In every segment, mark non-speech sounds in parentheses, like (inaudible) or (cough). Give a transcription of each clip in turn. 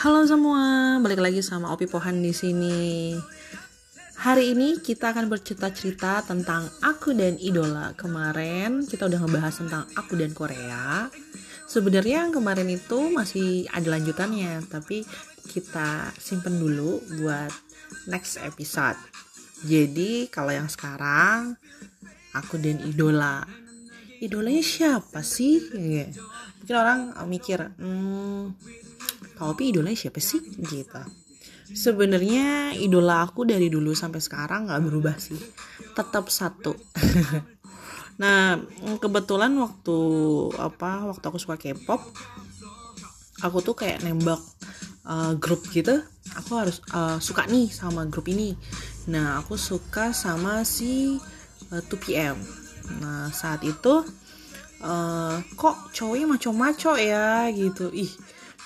Halo semua, balik lagi sama Opi Pohan di sini. Hari ini kita akan bercerita-cerita tentang aku dan idola. Kemarin kita udah ngebahas tentang aku dan Korea. Sebenarnya yang kemarin itu masih ada lanjutannya, tapi kita simpen dulu buat next episode. Jadi kalau yang sekarang aku dan idola. Idolanya siapa sih? Yeah. Mungkin orang mikir, hmm, Opi idolanya siapa sih? Gitu. Sebenarnya idola aku dari dulu sampai sekarang nggak berubah sih, tetap satu. (laughs) nah kebetulan waktu apa waktu aku suka K-pop, aku tuh kayak nembak uh, grup gitu. Aku harus uh, suka nih sama grup ini. Nah aku suka sama si uh, 2PM. Nah saat itu uh, kok cowoknya maco-maco ya gitu. Ih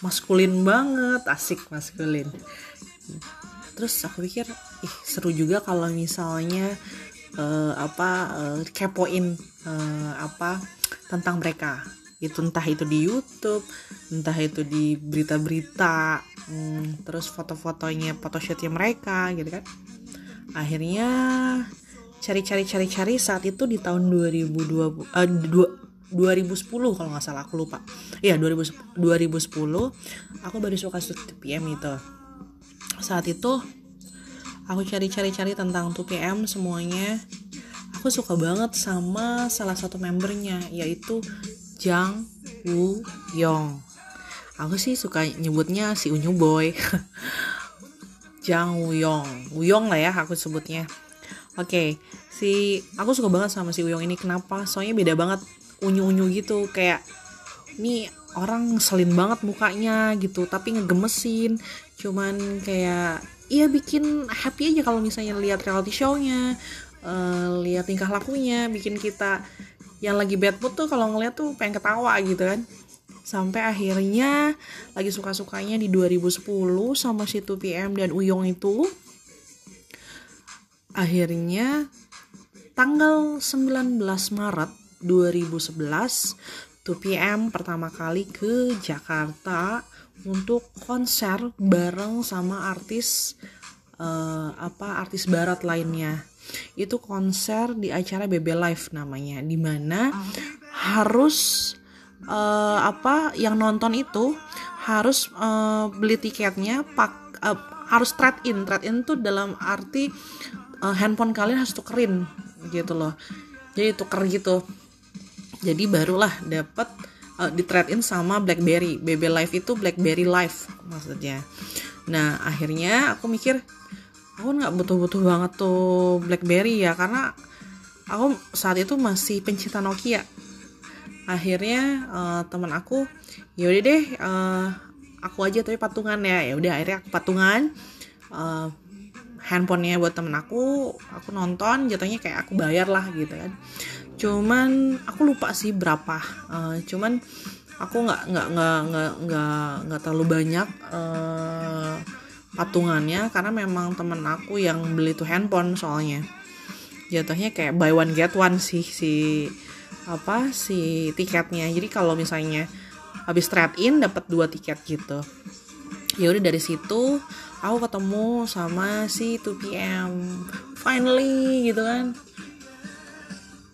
maskulin banget asik maskulin. Terus aku pikir ih seru juga kalau misalnya uh, apa uh, kepoin uh, apa tentang mereka. Itu entah itu di YouTube entah itu di berita-berita hmm, terus foto-fotonya photoshootnya mereka gitu kan. Akhirnya cari-cari cari-cari saat itu di tahun 2020 uh, 2010 kalau nggak salah aku lupa. Iya 2010 aku baru suka studi PM itu. Saat itu aku cari-cari-cari tentang 2PM semuanya. Aku suka banget sama salah satu membernya yaitu Jang Woo Yong aku sih suka nyebutnya si Unyu Boy. (laughs) Jang Woo Yong Woo Yong lah ya aku sebutnya. Oke okay, si aku suka banget sama si Woo ini. Kenapa? Soalnya beda banget unyu-unyu gitu kayak ini orang ngeselin banget mukanya gitu tapi ngegemesin. Cuman kayak iya bikin happy aja kalau misalnya lihat reality show-nya uh, lihat tingkah lakunya bikin kita yang lagi bad mood tuh kalau ngeliat tuh pengen ketawa gitu kan. Sampai akhirnya lagi suka-sukanya di 2010 sama si 2PM dan Uyong itu akhirnya tanggal 19 Maret 2011 2PM pertama kali ke Jakarta untuk konser bareng sama artis uh, apa artis barat lainnya. Itu konser di acara BB Live namanya di mana harus uh, apa yang nonton itu harus uh, beli tiketnya pak uh, harus trade in. Trade in tuh dalam arti uh, handphone kalian harus tukerin gitu loh. Jadi tuker gitu jadi barulah dapat uh, di trade in sama BlackBerry. BB Live itu BlackBerry Live maksudnya. Nah akhirnya aku mikir aku nggak butuh-butuh banget tuh BlackBerry ya karena aku saat itu masih pencinta Nokia. Akhirnya uh, teman aku yaudah deh uh, aku aja tapi patungan ya. Ya udah akhirnya aku patungan uh, handphonenya buat temen aku aku nonton jatuhnya kayak aku bayar lah gitu kan cuman aku lupa sih berapa. Uh, cuman aku nggak nggak nggak nggak nggak nggak terlalu banyak uh, patungannya. Karena memang temen aku yang beli tuh handphone soalnya. Jatuhnya kayak buy one get one sih si apa si tiketnya. Jadi kalau misalnya habis trade in dapat dua tiket gitu. Ya udah dari situ aku ketemu sama si 2PM finally gitu kan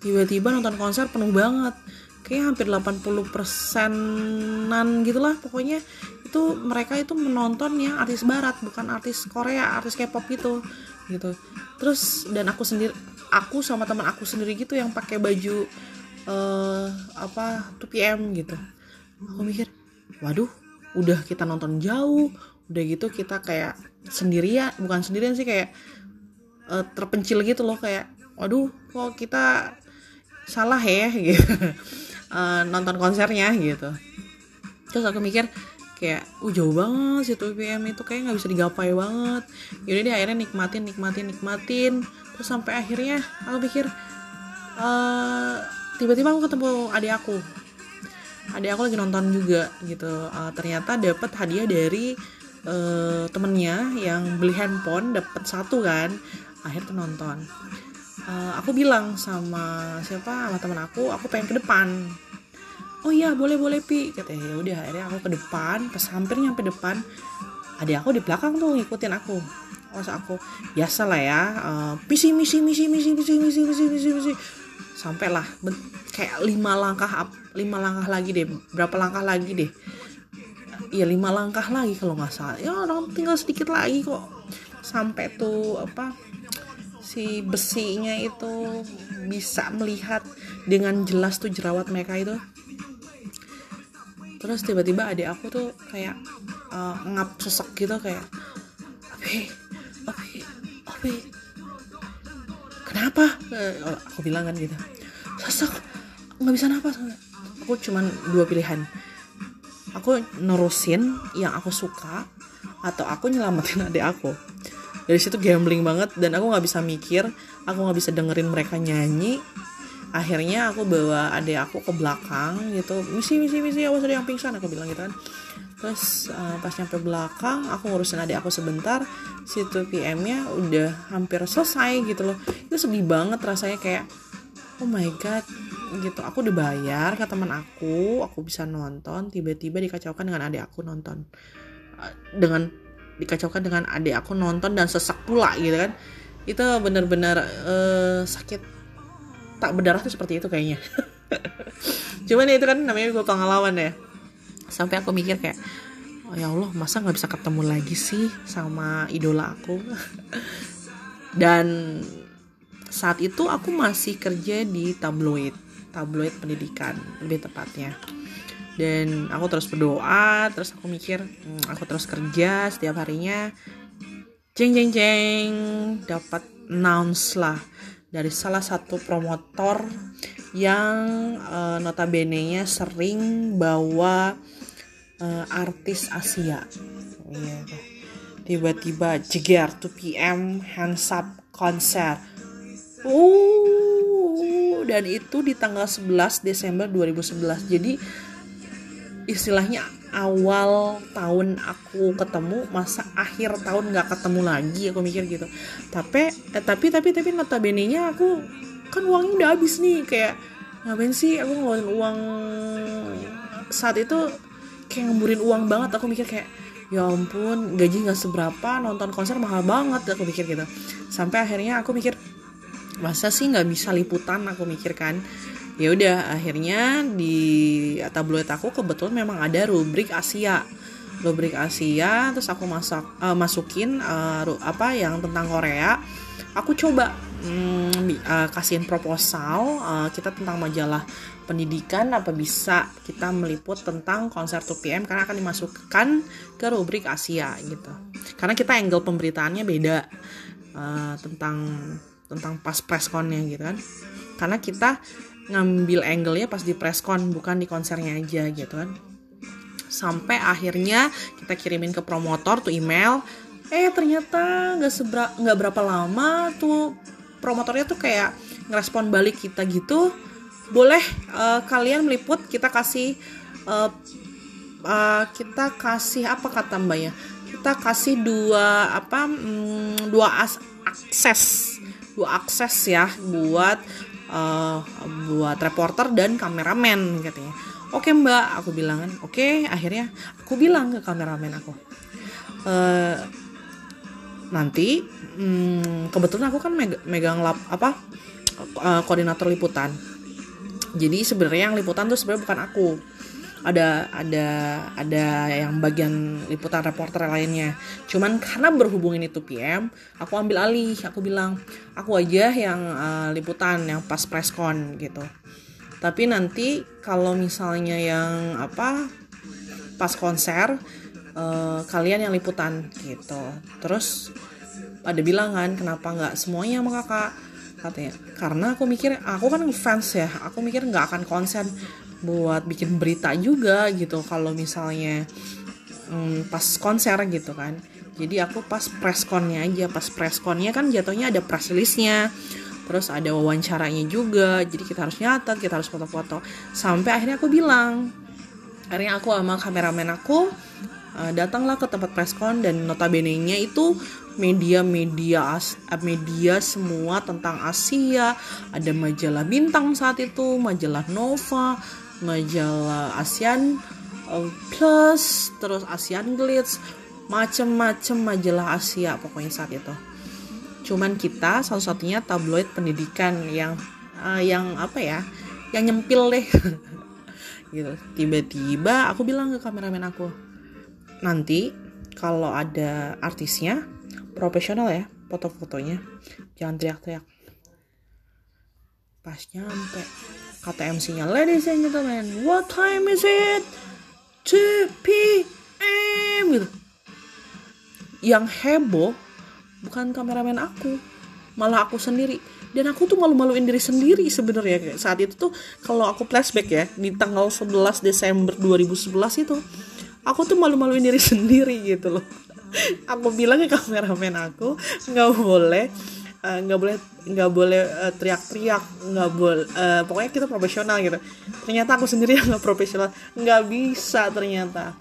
tiba-tiba nonton konser penuh banget. Kayak hampir 80 persenan gitulah. Pokoknya itu mereka itu menonton yang artis barat bukan artis Korea artis K-pop gitu. Gitu. Terus dan aku sendiri aku sama teman aku sendiri gitu yang pakai baju uh, apa 2PM gitu. Aku mikir waduh udah kita nonton jauh. Udah gitu kita kayak sendirian bukan sendirian sih kayak uh, terpencil gitu loh kayak waduh kok kita salah ya gitu. Uh, (laughs) nonton konsernya gitu. Terus aku mikir kayak uh jauh banget si 2PM itu kayak nggak bisa digapai banget. Jadi deh akhirnya nikmatin nikmatin nikmatin. Terus sampai akhirnya aku pikir uh, tiba-tiba aku ketemu adik aku. Adik aku lagi nonton juga gitu. Uh, ternyata dapat hadiah dari uh, temennya yang beli handphone dapat satu kan akhirnya nonton uh, aku bilang sama siapa? Sama teman aku aku pengen ke depan. Oh iya boleh boleh pi. Katanya ya udah akhirnya aku ke depan. Pas hampir nyampe depan adik aku di belakang tuh ngikutin aku. Masa aku biasa lah ya uh, misi misi misi misi misi misi misi misi misi. Sampailah kayak lima langkah lima langkah lagi deh berapa langkah lagi deh. Iya lima langkah lagi kalau nggak salah. Ya orang tinggal sedikit lagi kok. Sampai tuh apa si besinya itu bisa melihat dengan jelas tuh jerawat mereka itu. Terus tiba-tiba adik aku tuh kayak uh, ngap sesek gitu kayak Oke, oke, oke. kenapa? Uh, aku bilang kan gitu sesek nggak bisa napas. Aku cuman dua pilihan. Aku nerusin yang aku suka atau aku nyelamatin (laughs) adik aku dari situ gambling banget dan aku nggak bisa mikir aku nggak bisa dengerin mereka nyanyi. Akhirnya aku bawa adik aku ke belakang gitu. Misi misi misi awas ada yang pingsan aku bilang gitu kan. Terus uh, pas nyampe belakang aku ngurusin adik aku sebentar situ PM nya udah hampir selesai gitu loh. Itu sedih banget rasanya kayak oh my god gitu. Aku udah bayar ke teman aku aku bisa nonton tiba-tiba dikacaukan dengan adik aku nonton. Eh, dengan dikacaukan dengan adik aku nonton dan sesak pula gitu kan. Itu benar-benar uh, sakit tak berdarah tuh seperti itu kayaknya. (laughs) Cuman ya itu kan namanya gue pengalaman ya. Sampai aku mikir kayak oh ya Allah masa nggak bisa ketemu lagi sih sama idola aku? (laughs) Dan saat itu aku masih kerja di tabloid tabloid pendidikan lebih tepatnya dan aku terus berdoa terus aku mikir hmm, aku terus kerja setiap harinya jeng jeng jeng dapat announce lah dari salah satu promotor yang uh, notabene-nya sering bawa uh, artis Asia. Yeah. Tiba-tiba jeger 2 PM hands up konser. Uh, dan itu di tanggal 11 Desember 2011. Jadi istilahnya awal tahun aku ketemu masa akhir tahun nggak ketemu lagi aku mikir gitu. Tapi eh, tapi tapi tapi notabene nya aku kan uangnya udah habis nih kayak ngapain sih aku ngeluarin uang? Saat itu kayak ngemburin uang banget aku mikir kayak ya ampun gaji nggak seberapa nonton konser mahal banget aku mikir gitu. Sampai akhirnya aku mikir masa sih nggak bisa liputan? Aku mikir kan ya udah akhirnya di tabloid aku kebetulan memang ada rubrik Asia. Rubrik Asia terus aku masak uh, masukin uh, apa yang tentang Korea. Aku coba um, uh, kasihin proposal uh, kita tentang majalah pendidikan apa bisa kita meliput tentang konser 2PM karena akan dimasukkan ke rubrik Asia gitu. Karena kita angle pemberitaannya beda uh, tentang tentang pas pressconnya gitu kan. Karena kita ngambil angle-nya pas di presscon bukan di konsernya aja gitu kan. Sampai akhirnya kita kirimin ke promotor tuh email eh ternyata nggak sebera nggak berapa lama tuh promotornya tuh kayak ngerespon balik kita gitu. Boleh uh, kalian meliput kita kasih uh, uh, kita kasih apa kata mbak ya kita kasih dua apa um, dua as akses. Dua akses ya buat uh, buat reporter dan kameramen katanya oke mbak. Aku bilang kan oke. Akhirnya aku bilang ke kameramen aku uh, nanti hmm, kebetulan aku kan meg megang lap apa uh, koordinator liputan. Jadi sebenarnya yang liputan tuh sebenarnya bukan aku ada ada ada yang bagian liputan reporter lainnya. Cuman karena berhubung ini PM aku ambil alih. Aku bilang aku aja yang uh, liputan yang pas preskon gitu. Tapi nanti kalau misalnya yang apa pas konser uh, kalian yang liputan gitu. Terus ada bilang kan kenapa nggak semuanya sama kakak? Katanya karena aku mikir aku kan fans ya. Aku mikir nggak akan konser buat bikin berita juga gitu. Kalau misalnya hmm, pas konser gitu kan. Jadi aku pas pressconnya aja. Pas pressconnya kan jatuhnya ada press release-nya. Terus ada wawancaranya juga. Jadi kita harus nyatet kita harus foto-foto. Sampai akhirnya aku bilang akhirnya aku sama kameramen aku uh, datanglah ke tempat presscon dan notabene-nya itu media-media media semua tentang Asia. Ada majalah bintang saat itu majalah Nova majalah ASEAN uh, Plus terus ASEAN Glitz macem-macem majalah Asia pokoknya saat itu. Cuman kita salah satunya tabloid pendidikan yang uh, yang apa ya yang nyempil deh. (laughs) Gitu. Tiba-tiba aku bilang ke kameramen aku nanti kalau ada artisnya profesional ya foto-fotonya jangan teriak-teriak. Pas nyampe kata MC-nya ladies and gentlemen what time is it? 2 p.m. gitu. Yang heboh bukan kameramen aku malah aku sendiri. Dan aku tuh malu-maluin diri sendiri sebenarnya. Saat itu tuh kalau aku flashback ya di tanggal 11 Desember 2011 itu aku tuh malu-maluin diri (laughs) sendiri gitu loh. Aku bilang ke kameramen aku nggak boleh eh, nggak uh, boleh nggak boleh uh, teriak-teriak nggak boleh uh, pokoknya kita profesional gitu. Ternyata aku sendiri (laughs) yang nggak profesional. Nggak bisa ternyata.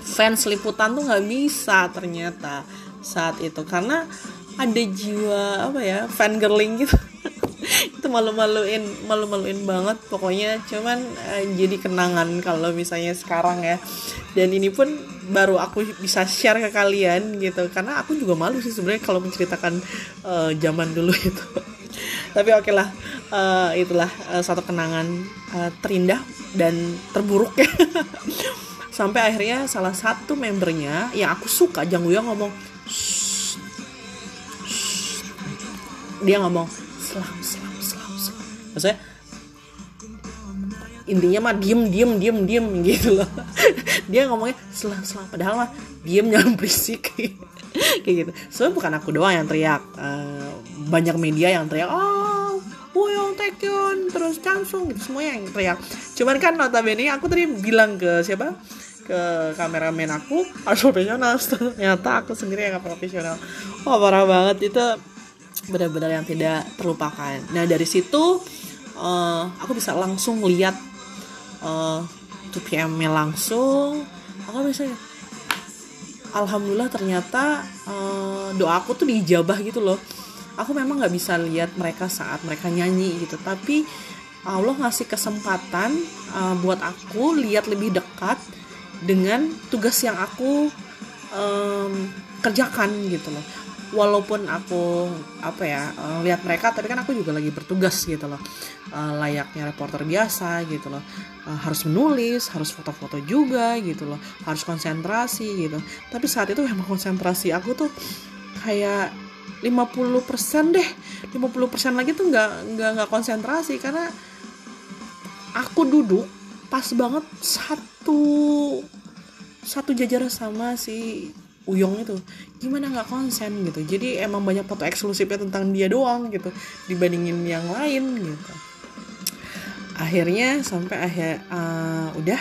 Fans liputan tuh nggak bisa ternyata saat itu. Karena ada jiwa apa ya fan girling gitu. (laughs) Itu malu-maluin malu-maluin banget pokoknya. Cuman uh, jadi kenangan kalau misalnya sekarang ya. Dan ini pun baru aku bisa share ke kalian gitu. Karena aku juga malu sih sebenarnya kalau menceritakan uh, zaman dulu (laughs) itu. Tapi oke okay lah uh, itulah uh, satu kenangan uh, terindah dan terburuk ya. (laughs) Sampai akhirnya salah satu membernya yang aku suka Jang Woo ngomong dia ngomong selam selam selam selam. Maksudnya intinya mah diem diem diem diem gitu loh (laughs) dia ngomongnya selam selam padahal mah diem jangan berisik (laughs) kayak gitu. Sebenarnya bukan aku doang yang teriak. Uh, banyak media yang teriak oh Boyong Taekyon terus Chansung gitu semua yang teriak. Cuman kan notabene aku tadi bilang ke siapa? Ke kameramen aku harus profesional (laughs) ternyata aku sendiri yang gak profesional. Wah parah banget. Itu benar-benar yang tidak terlupakan. Nah dari situ uh, aku bisa langsung lihat uh, 2PM-nya langsung. Aku bisa alhamdulillah ternyata uh, doa aku tuh diijabah gitu loh. Aku memang nggak bisa lihat mereka saat mereka nyanyi gitu. Tapi Allah ngasih kesempatan uh, buat aku lihat lebih dekat dengan tugas yang aku um, kerjakan gitu loh walaupun aku apa ya uh, lihat mereka tapi kan aku juga lagi bertugas gitu loh. Uh, layaknya reporter biasa gitu loh. Uh, harus menulis harus foto-foto juga gitu loh. Harus konsentrasi gitu. Tapi saat itu memang konsentrasi aku tuh kayak 50% deh. 50% lagi tuh nggak nggak nggak konsentrasi. Karena aku duduk pas banget satu satu jajar sama si Uyong itu gimana nggak konsen? gitu. Jadi emang banyak foto eksklusifnya tentang dia doang gitu dibandingin yang lain gitu. Akhirnya sampai akhir uh, udah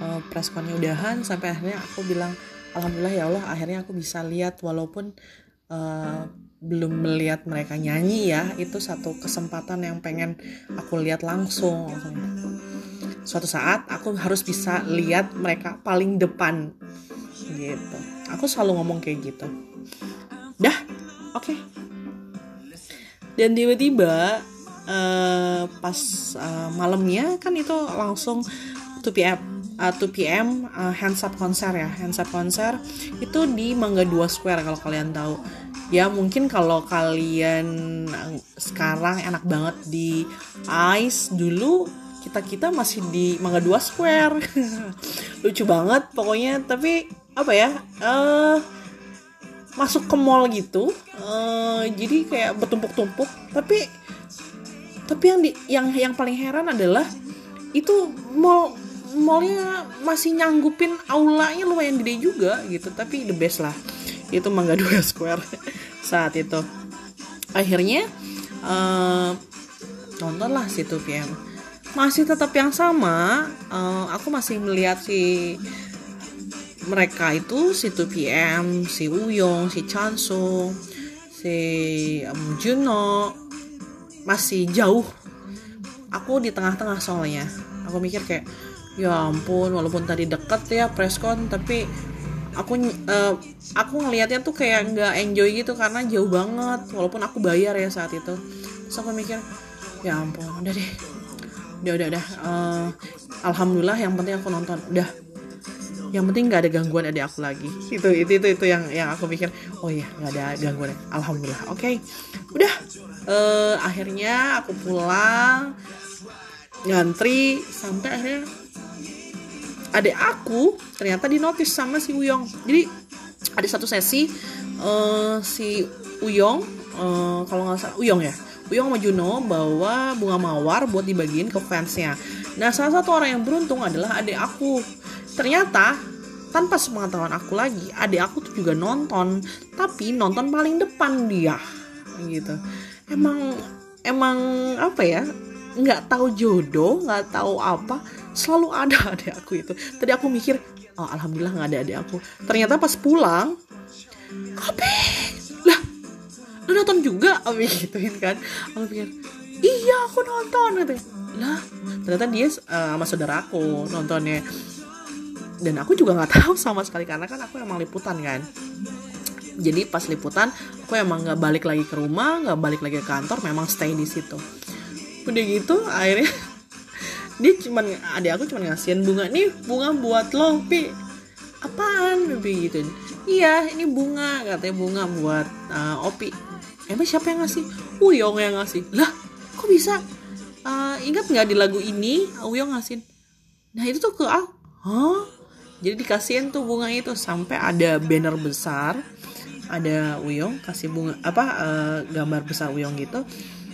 uh, pressconnya udahan sampai akhirnya aku bilang alhamdulillah ya Allah akhirnya aku bisa lihat walaupun uh, belum melihat mereka nyanyi ya itu satu kesempatan yang pengen aku lihat langsung. Suatu saat aku harus bisa lihat mereka paling depan gitu aku selalu ngomong kayak gitu. Dah oke. Okay. dan tiba-tiba uh, pas uh, malamnya kan itu langsung 2 pm uh, 2 pm uh, hands up konser ya hands up konser itu di Mangga 2 Square kalau kalian tahu. Ya mungkin kalau kalian sekarang enak banget di Ice dulu kita kita masih di Mangga Dua Square. (laughs) Lucu banget pokoknya tapi apa ya uh, masuk ke mall gitu uh, jadi kayak bertumpuk-tumpuk. Tapi tapi yang di yang yang paling heran adalah itu mall mallnya masih nyanggupin aulanya lumayan gede juga gitu tapi the best lah. Itu Mangga Dua (laughs) Square saat itu. Akhirnya uh, nontonlah situ PM masih tetap yang sama uh, aku masih melihat si mereka itu si 2PM, si Uyong, si Chansung, si um, Juno masih jauh. Aku di tengah-tengah soalnya. Aku mikir kayak ya ampun walaupun tadi deket ya preskon tapi aku uh, aku ngelihatnya tuh kayak nggak enjoy gitu karena jauh banget walaupun aku bayar ya saat itu. Terus aku mikir ya ampun udah deh udah udah udah uh, alhamdulillah yang penting aku nonton udah yang penting nggak ada gangguan adik aku lagi. Itu itu itu itu yang yang aku pikir oh iya nggak ada gangguan alhamdulillah. Oke. Okay. udah. Uh, akhirnya aku pulang ngantri sampai akhirnya adik aku ternyata di notice sama si Uyong. Jadi ada satu sesi uh, si Uyong uh, kalau nggak salah Uyong ya? Uyong sama Juno bawa bunga mawar buat dibagiin ke fansnya. Nah salah satu orang yang beruntung adalah adik aku Ternyata tanpa sepengetahuan aku lagi, adik aku tuh juga nonton, tapi nonton paling depan dia, gitu. Emang emang apa ya? Nggak tahu jodoh, nggak tahu apa, selalu ada (laughs) adik aku itu. Tadi aku mikir, oh alhamdulillah nggak ada adik aku. Ternyata pas pulang, kopi lah, lu nonton juga, aku gituin kan. Aku pikir, iya aku nonton, gitu. Lah, ternyata dia uh, sama saudara aku nontonnya dan aku juga nggak (laughs) tahu sama sekali karena kan aku emang liputan kan. Jadi pas liputan aku emang nggak balik lagi ke rumah nggak balik lagi ke kantor memang stay di situ. Udah gitu akhirnya (laughs) dia cuman adik aku cuman ngasihin bunga nih bunga buat lo pi. Apaan? Pi gitu. Iya ini bunga katanya bunga buat uh, opi. Emang siapa yang ngasih? Uyong yang ngasih. Lah kok bisa? Uh, ingat nggak di lagu ini Uyong ngasih? Nah itu tuh ke ah huh? Jadi dikasihin tuh bunga itu sampai ada banner besar ada Uyong kasih bunga apa uh, gambar besar Uyong gitu.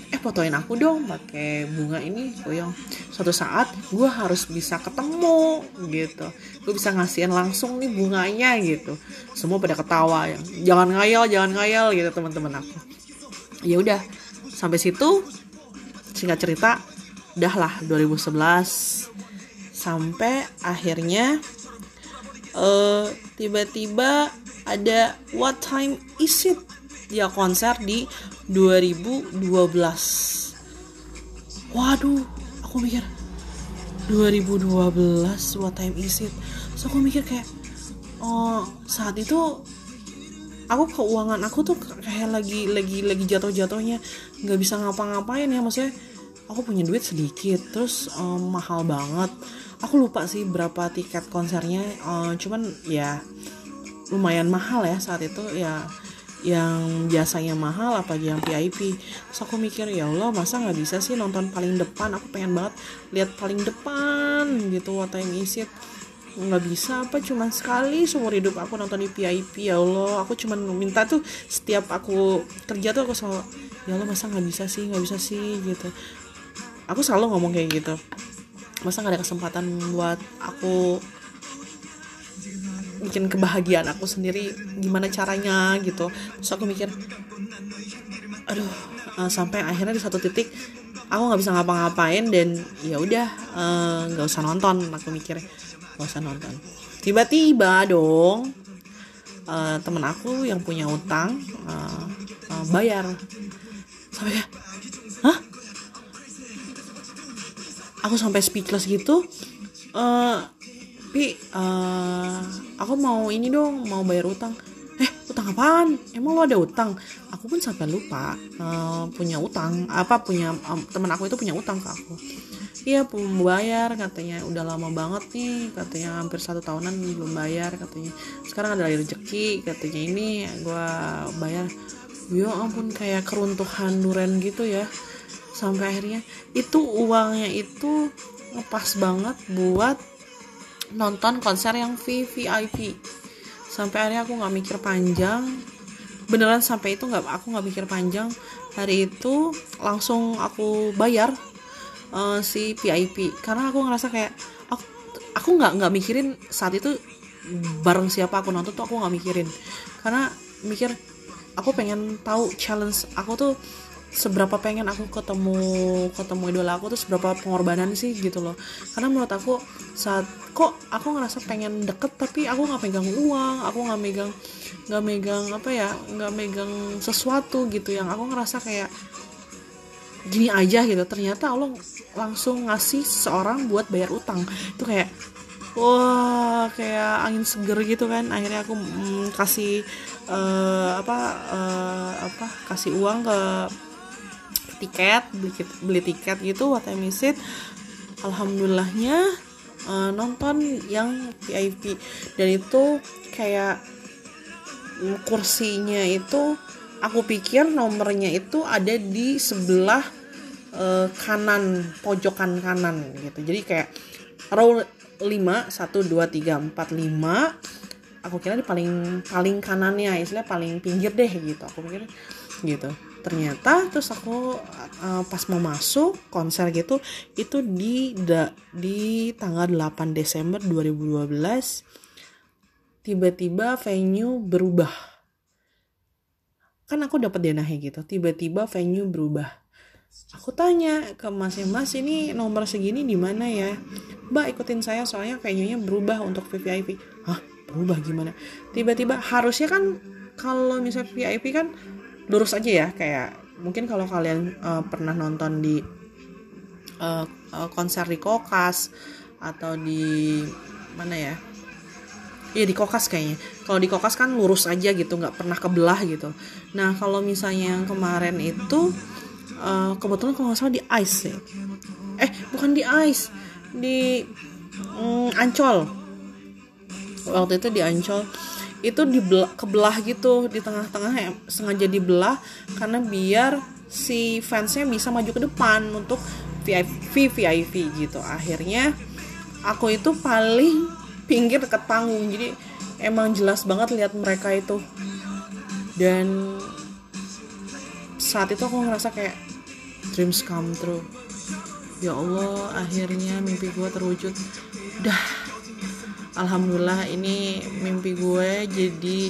Eh fotoin aku dong pakai bunga ini Uyong. Suatu saat gue harus bisa ketemu gitu. Gue bisa ngasihin langsung nih bunganya gitu. Semua pada ketawa ya. Jangan ngayal jangan ngayal gitu teman-teman aku. Ya udah sampai situ singkat cerita udah lah 2011 sampai akhirnya uh, tiba-tiba ada What Time Is It? Dia konser di 2012 waduh aku mikir 2012 What Time Is It? So aku mikir kayak oh saat itu aku keuangan aku tuh kayak lagi lagi lagi jatuh-jatuhnya. Nggak bisa ngapa-ngapain ya maksudnya aku punya duit sedikit terus um, mahal banget aku lupa sih berapa tiket konsernya uh, cuman ya lumayan mahal ya saat itu ya yang biasanya mahal apa yang VIP terus aku mikir ya Allah masa nggak bisa sih nonton paling depan? Aku pengen banget lihat paling depan gitu what time is it? Nggak bisa apa cuman sekali seumur hidup aku nonton di VIP ya Allah. Aku cuman minta tuh setiap aku kerja tuh aku selalu ya Allah masa nggak bisa sih nggak bisa sih gitu. Aku selalu ngomong kayak gitu masa gak ada kesempatan buat aku bikin kebahagiaan aku sendiri? Gimana caranya gitu? Terus aku mikir aduh uh, sampai akhirnya di satu titik aku nggak bisa ngapa-ngapain dan ya udah eh, nggak uh, usah nonton. Aku mikir nggak usah nonton. Tiba-tiba dong uh, temen aku yang punya utang uh, uh, bayar. Sampai aku sampai speechless gitu. Uh, uh, aku mau ini dong mau bayar utang. Eh utang apaan? Emang lo ada utang? Aku pun sampai lupa uh, punya utang. Apa punya um, teman aku itu punya utang ke aku. Iya belum bayar katanya. Udah lama banget nih katanya. Hampir satu tahunan belum bayar katanya. Sekarang ada rezeki katanya. Ini gue bayar. Ya ampun kayak keruntuhan duren gitu ya sampai akhirnya. Itu uangnya itu ngepas banget buat nonton konser yang VVIP sampai akhirnya aku nggak mikir panjang. Beneran sampai itu nggak aku nggak mikir panjang. Hari itu langsung aku bayar uh, si VIP karena aku ngerasa kayak aku aku nggak nggak mikirin saat itu bareng siapa aku nonton tuh aku nggak mikirin. Karena mikir aku pengen tahu challenge aku tuh seberapa pengen aku ketemu ketemu idola aku tuh seberapa pengorbanan sih gitu loh. Karena menurut aku saat kok aku ngerasa pengen deket tapi aku nggak pegang uang aku nggak megang nggak megang apa ya nggak megang sesuatu gitu yang aku ngerasa kayak gini aja gitu. Ternyata Allah langsung ngasih seorang buat bayar utang. Itu kayak wah kayak angin seger gitu kan. Akhirnya aku mm, kasih uh, apa uh, apa kasih uang ke tiket beli, beli tiket gitu what I miss it. Alhamdulillahnya uh, nonton yang VIP dan itu kayak kursinya itu aku pikir nomornya itu ada di sebelah uh, kanan pojokan kanan gitu. Jadi kayak row 5 1 2 3 4 5 aku kira di paling paling kanannya istilah paling pinggir deh gitu. Aku pikir gitu ternyata terus aku uh, pas mau masuk konser gitu itu di da, di tanggal 8 Desember 2012 tiba-tiba venue berubah. Kan aku dapat denahnya gitu tiba-tiba venue berubah. Aku tanya ke masnya mas ini nomor segini di mana ya? Mbak ikutin saya soalnya venue nya berubah untuk VVIP hah? Berubah gimana? Tiba-tiba harusnya kan kalau misalnya VIP kan lurus aja ya kayak mungkin kalau kalian uh, pernah nonton di uh, konser di Kokas atau di mana ya Iya di kokas kayaknya. Kalau di kokas kan lurus aja gitu, nggak pernah kebelah gitu. Nah kalau misalnya yang kemarin itu uh, kebetulan kalau nggak salah di ice ya. Eh bukan di ice, di um, ancol. Waktu itu di ancol itu dibelah kebelah gitu di tengah-tengah sengaja dibelah karena biar si fansnya bisa maju ke depan untuk VIP VIP gitu. Akhirnya aku itu paling pinggir dekat panggung. Jadi emang jelas banget lihat mereka itu. Dan saat itu aku ngerasa kayak dreams come true. Ya Allah akhirnya mimpi gue terwujud. Dah alhamdulillah ini mimpi gue jadi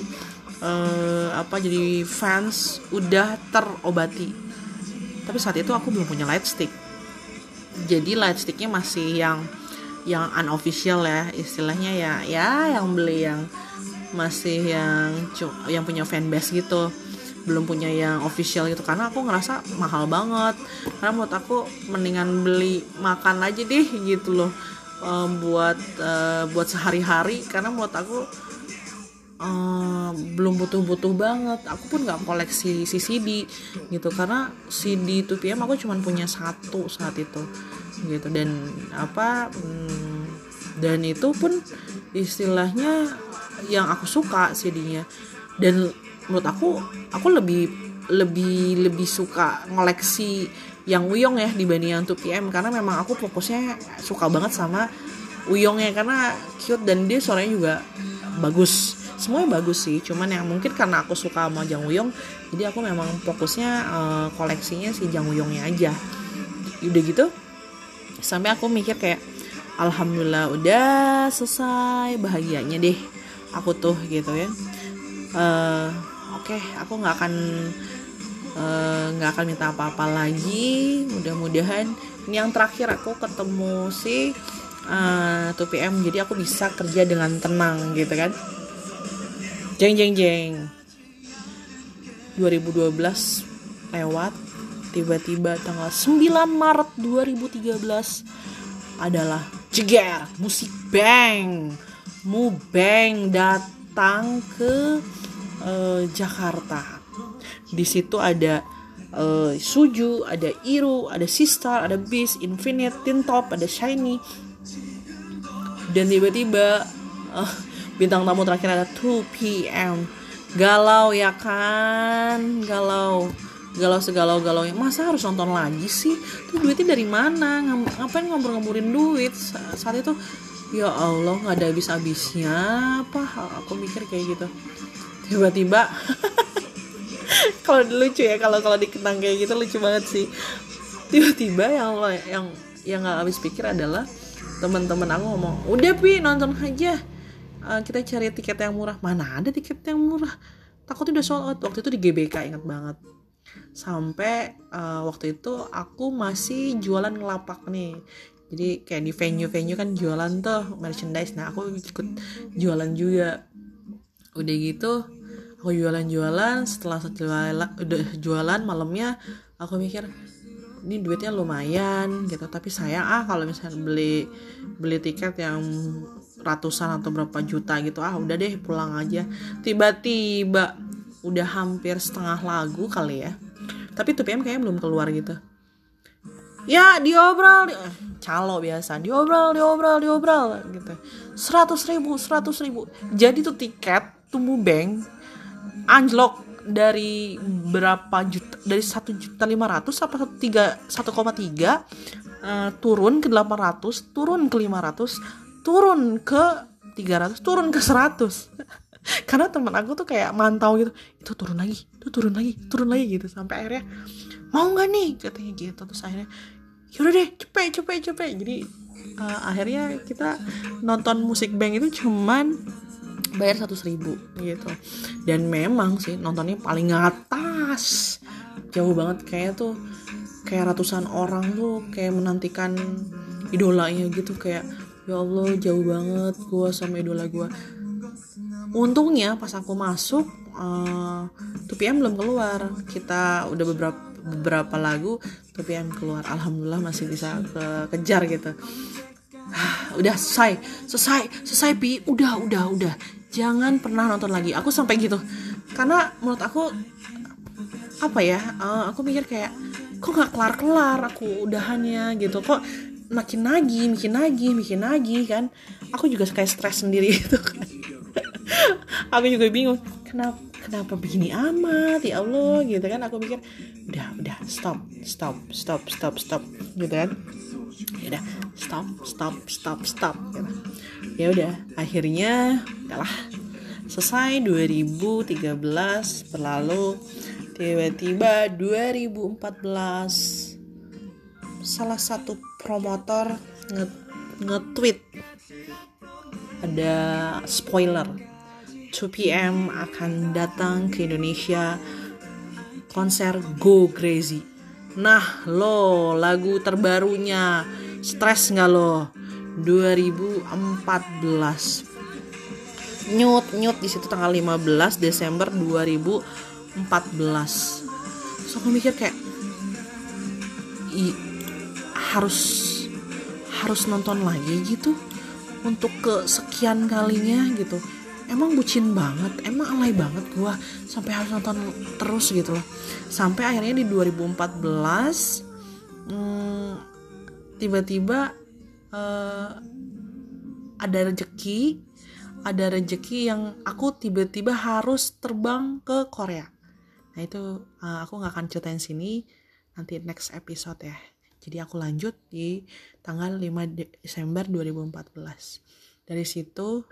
uh, apa jadi fans udah terobati. Tapi saat itu aku belum punya light stick jadi light sticknya masih yang yang unofficial ya istilahnya ya ya yang beli yang masih yang yang punya fanbase gitu. Belum punya yang official gitu karena aku ngerasa mahal banget. Karena menurut aku mendingan beli makan aja deh gitu loh um, buat uh, buat sehari-hari karena menurut aku um, belum butuh-butuh banget. Aku pun nggak koleksi CCD gitu karena CD 2PM aku cuma punya satu saat itu gitu. Dan apa hmm, dan itu pun istilahnya yang aku suka CD-nya dan menurut aku aku lebih lebih lebih suka ngoleksi yang Uyong ya dibanding yang 2PM karena memang aku fokusnya suka banget sama Uyongnya karena cute dan dia suaranya juga bagus. Semuanya bagus sih cuman yang mungkin karena aku suka sama Jang Uyong jadi aku memang fokusnya uh, koleksinya si Jang Uyongnya aja. Udah gitu sampai aku mikir kayak alhamdulillah udah selesai bahagianya deh aku tuh gitu ya. Uh, oke okay, aku nggak akan nggak uh, akan minta apa-apa lagi. Mudah-mudahan ini yang terakhir aku ketemu si uh, 2PM jadi aku bisa kerja dengan tenang gitu kan. Jeng jeng jeng. 2012 lewat tiba-tiba tanggal 9 Maret 2013 adalah jeger musik bang. Mu bang datang ke uh, Jakarta di situ ada uh, Suju ada Iru ada Sistar ada Beast Infinite Tintop ada Shiny. Dan tiba-tiba uh, bintang tamu terakhir ada 2 PM galau ya kan? Galau. Galau segalau galaunya masa harus nonton lagi sih? Tuh duitnya dari mana? Ngapain ngobrol-ngobrolin duit? Saat itu ya Allah nggak ada habis-habisnya. Apa aku mikir kayak gitu. Tiba-tiba (laughs) (laughs) kalau lucu ya kalau kalau dikenang kayak gitu lucu banget sih. Tiba-tiba yang yang yang nggak habis pikir adalah teman-teman aku ngomong udah pi nonton aja. Uh, kita cari tiket yang murah. Mana ada tiket yang murah? Takutnya udah sold out. Waktu itu di GBK ingat banget. Sampai uh, waktu itu aku masih jualan ngelapak nih. Jadi kayak di venue-venue kan jualan tuh merchandise. Nah aku ikut jualan juga. Udah gitu aku jualan-jualan setelah setelah udah jualan malamnya aku mikir ini duitnya lumayan gitu. Tapi sayang ah kalau misalnya beli beli tiket yang ratusan atau berapa juta gitu ah udah deh pulang aja. Tiba-tiba udah hampir setengah lagu kali ya. Tapi 2PM kayaknya belum keluar gitu. Ya diobrol di, calo biasa diobrol diobrol diobrol gitu. Seratus ribu seratus ribu. Jadi tuh tiket tumbuh bank anjlok dari berapa juta dari satu juta lima ratus apa tiga satu koma tiga eh, turun ke delapan ratus turun ke lima ratus turun ke tiga ratus turun ke seratus. (laughs) Karena teman aku tuh kayak mantau gitu itu turun lagi itu turun lagi turun lagi gitu. Sampai akhirnya mau nggak nih? Katanya gitu. Terus akhirnya yaudah deh cepet cepet cepet. Jadi uh, akhirnya kita nonton musik bank itu cuman bayar satu ribu gitu. Dan memang sih nontonnya paling atas. Jauh banget kayak tuh kayak ratusan orang tuh kayak menantikan idolanya gitu kayak ya Allah jauh banget gue sama idola gue untungnya pas aku masuk uh, 2PM belum keluar. Kita udah beberapa beberapa lagu tapi yang keluar. Alhamdulillah masih bisa ke kejar gitu. (sighs) Udah selesai selesai selesai pi. Udah udah udah jangan pernah nonton lagi. Aku sampai gitu. Karena menurut aku apa ya uh, aku mikir kayak kok nggak kelar kelar aku udahannya gitu. Kok makin lagi makin lagi makin lagi kan? Aku juga kayak stres sendiri (laughs) gitu kan. Aku juga bingung kenapa kenapa begini amat? Ya Allah gitu kan. Aku mikir udah udah stop stop stop stop stop gitu kan. Ya udah stop stop stop stop gitu. Ya udah akhirnya udahlah selesai 2013 berlalu tiba-tiba 2014 salah satu promotor nge-tweet. Ada spoiler 2PM akan datang ke Indonesia konser Go Crazy. Nah lo lagu terbarunya stres nggak lo 2014 nyut nyut di situ tanggal 15 Desember 2014 so aku mikir kayak i, harus harus nonton lagi gitu untuk kesekian kalinya gitu. Emang bucin banget emang alay banget gue sampai harus nonton terus gitu loh. Sampai akhirnya di 2014 hmm, tiba-tiba uh, ada rezeki ada rezeki yang aku tiba-tiba harus terbang ke Korea. Nah itu uh, aku nggak akan ceritain sini nanti next episode ya. Jadi aku lanjut di tanggal 5 Desember 2014 dari situ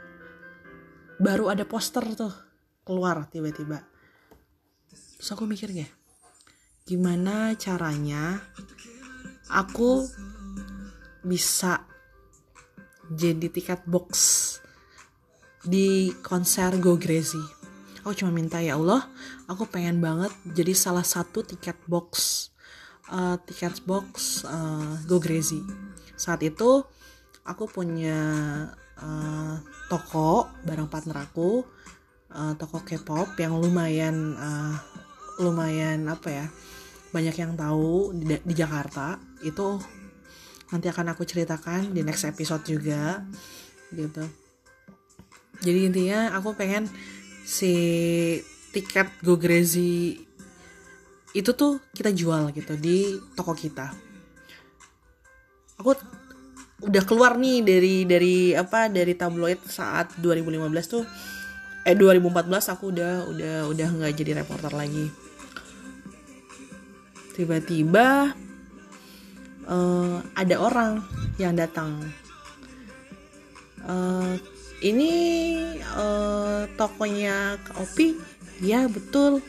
baru ada poster tuh keluar tiba-tiba. Terus aku mikirnya gimana caranya aku bisa jadi tiket box di konser Go Crazy. Aku cuma minta ya Allah aku pengen banget jadi salah satu tiket box uh, tiket box uh, Go Crazy. Saat itu aku punya uh, toko barang partner aku uh, toko K-pop yang lumayan uh, lumayan apa ya banyak yang tahu di, di Jakarta. Itu nanti akan aku ceritakan di next episode juga gitu. Jadi intinya aku pengen si tiket Go Crazy itu tuh kita jual gitu di toko kita. Aku udah keluar nih dari dari apa dari tabloid saat 2015 tuh. Eh 2014 aku udah udah udah nggak jadi reporter lagi. Tiba-tiba uh, ada orang yang datang. Uh, ini uh, tokonya Opi. Ya betul.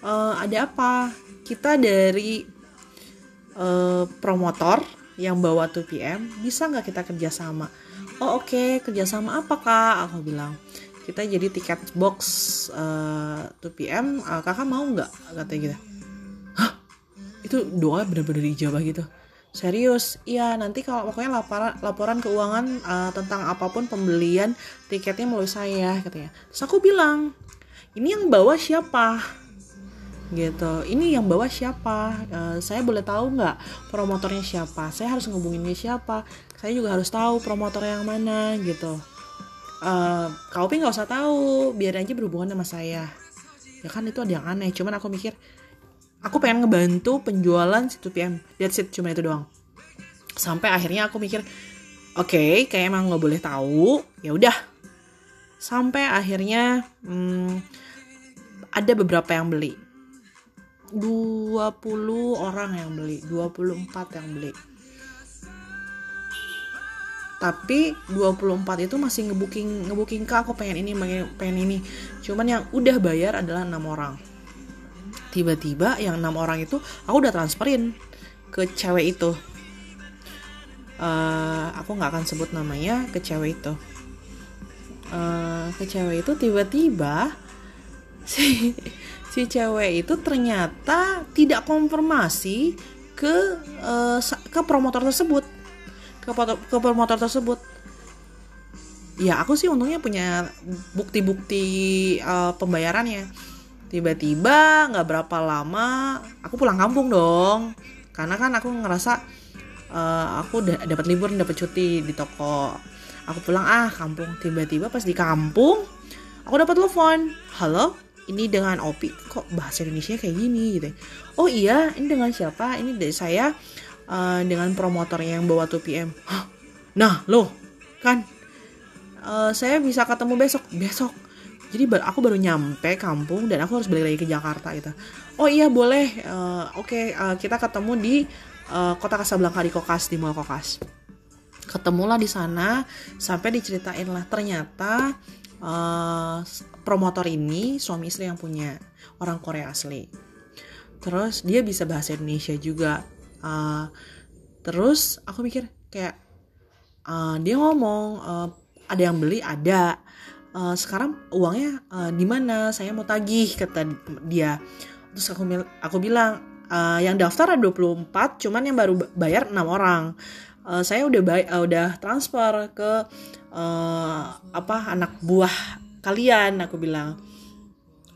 Uh, ada apa? Kita dari uh, promotor yang bawa 2PM bisa nggak kita kerjasama? Oh oke okay, kerjasama apa kak? Aku bilang kita jadi tiket box uh, 2PM uh, kakak mau nggak? Katanya gitu. Hah? Itu doa bener-bener dijawab gitu serius? Iya nanti kalau pokoknya laporan laporan keuangan uh, tentang apa pun pembelian tiketnya melalui saya katanya terus aku bilang ini yang bawa siapa? Gitu. Ini yang bawa siapa? Uh, saya boleh tahu nggak promotornya siapa? Saya harus ngubunginnya siapa? Saya juga harus tahu promotor yang mana gitu. Uh, kau nggak usah tahu biar aja berhubungan sama saya. Ya kan itu ada yang aneh. Cuman aku mikir aku pengen ngebantu penjualan si 2PM that's it cuma itu doang. Sampai akhirnya aku mikir oke okay, kayak emang nggak boleh tahu ya udah. Sampai akhirnya hmm, ada beberapa yang beli. 20 orang yang beli 24 yang beli. Tapi 24 itu masih ngebooking ngebooking ke aku pengen ini pengen ini. Cuman yang udah bayar adalah enam orang tiba-tiba yang enam orang itu aku udah transferin ke cewek itu. Uh, aku nggak akan sebut namanya ke cewek itu. Uh, ke cewek itu tiba-tiba si (laughs) si cewek itu ternyata tidak konfirmasi ke uh, ke promotor tersebut. Ke, ke promotor tersebut. Ya aku sih untungnya punya bukti-bukti uh, pembayarannya tiba-tiba nggak berapa lama aku pulang kampung dong. Karena kan aku ngerasa uh, aku dapat libur dapat cuti di toko. Aku pulang ah kampung. Tiba-tiba pas di kampung aku dapat telepon. Halo ini dengan Opi. Kok bahasa Indonesia kayak gini? Gitu. Oh iya ini dengan siapa? Ini dari saya uh, dengan promotornya yang bawa 2PM Hah? nah loh kan uh, saya bisa ketemu besok. Besok jadi aku baru nyampe kampung dan aku harus balik lagi ke Jakarta gitu. Oh iya boleh. Uh, oke okay, uh, kita ketemu di uh, kota Kasablanka di Kokas di Mall Kokas. Ketemulah di sana sampai diceritain lah ternyata uh, promotor ini suami istri yang punya orang Korea asli. Terus dia bisa bahasa Indonesia juga. Uh, terus aku mikir kayak uh, dia ngomong uh, ada yang beli ada uh, sekarang uangnya uh, di mana? Saya mau tagih kata dia. Terus aku aku bilang uh, yang daftar ada 24 cuman yang baru bayar enam orang. Uh, saya udah bay uh, udah transfer ke uh, apa anak buah kalian aku bilang.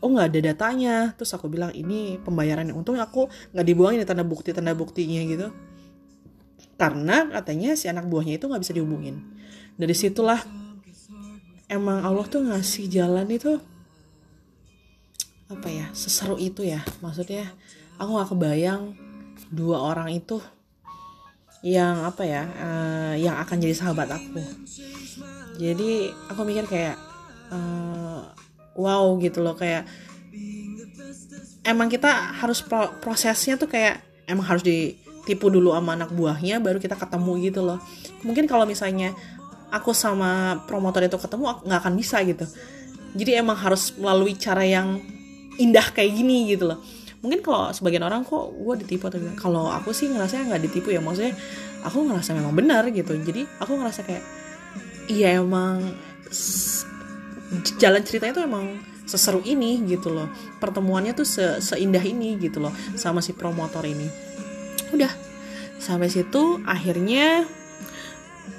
Oh nggak ada datanya. Terus aku bilang ini pembayaran yang untung aku nggak dibuangin tanda bukti tanda buktinya gitu. Karena katanya si anak buahnya itu nggak bisa dihubungin. Dari situlah emang Allah tuh ngasih jalan itu apa ya seseru itu ya. Maksudnya aku nggak kebayang dua orang itu yang apa ya uh, yang akan jadi sahabat aku. Jadi aku mikir kayak uh, wow gitu loh kayak emang kita harus pro prosesnya tuh kayak emang harus ditipu dulu sama anak buahnya baru kita ketemu gitu loh. Mungkin kalau misalnya aku sama promotor itu ketemu nggak akan bisa gitu. Jadi emang harus melalui cara yang indah kayak gini gitu loh. Mungkin kalau sebagian orang kok gue ditipu? Atau kalau aku sih ngerasa nggak ditipu ya maksudnya aku ngerasa memang benar gitu. Jadi aku ngerasa kayak iya emang jalan ceritanya tuh emang seseru ini gitu loh. Pertemuannya tuh se seindah ini gitu loh sama si promotor ini. Udah sampai situ akhirnya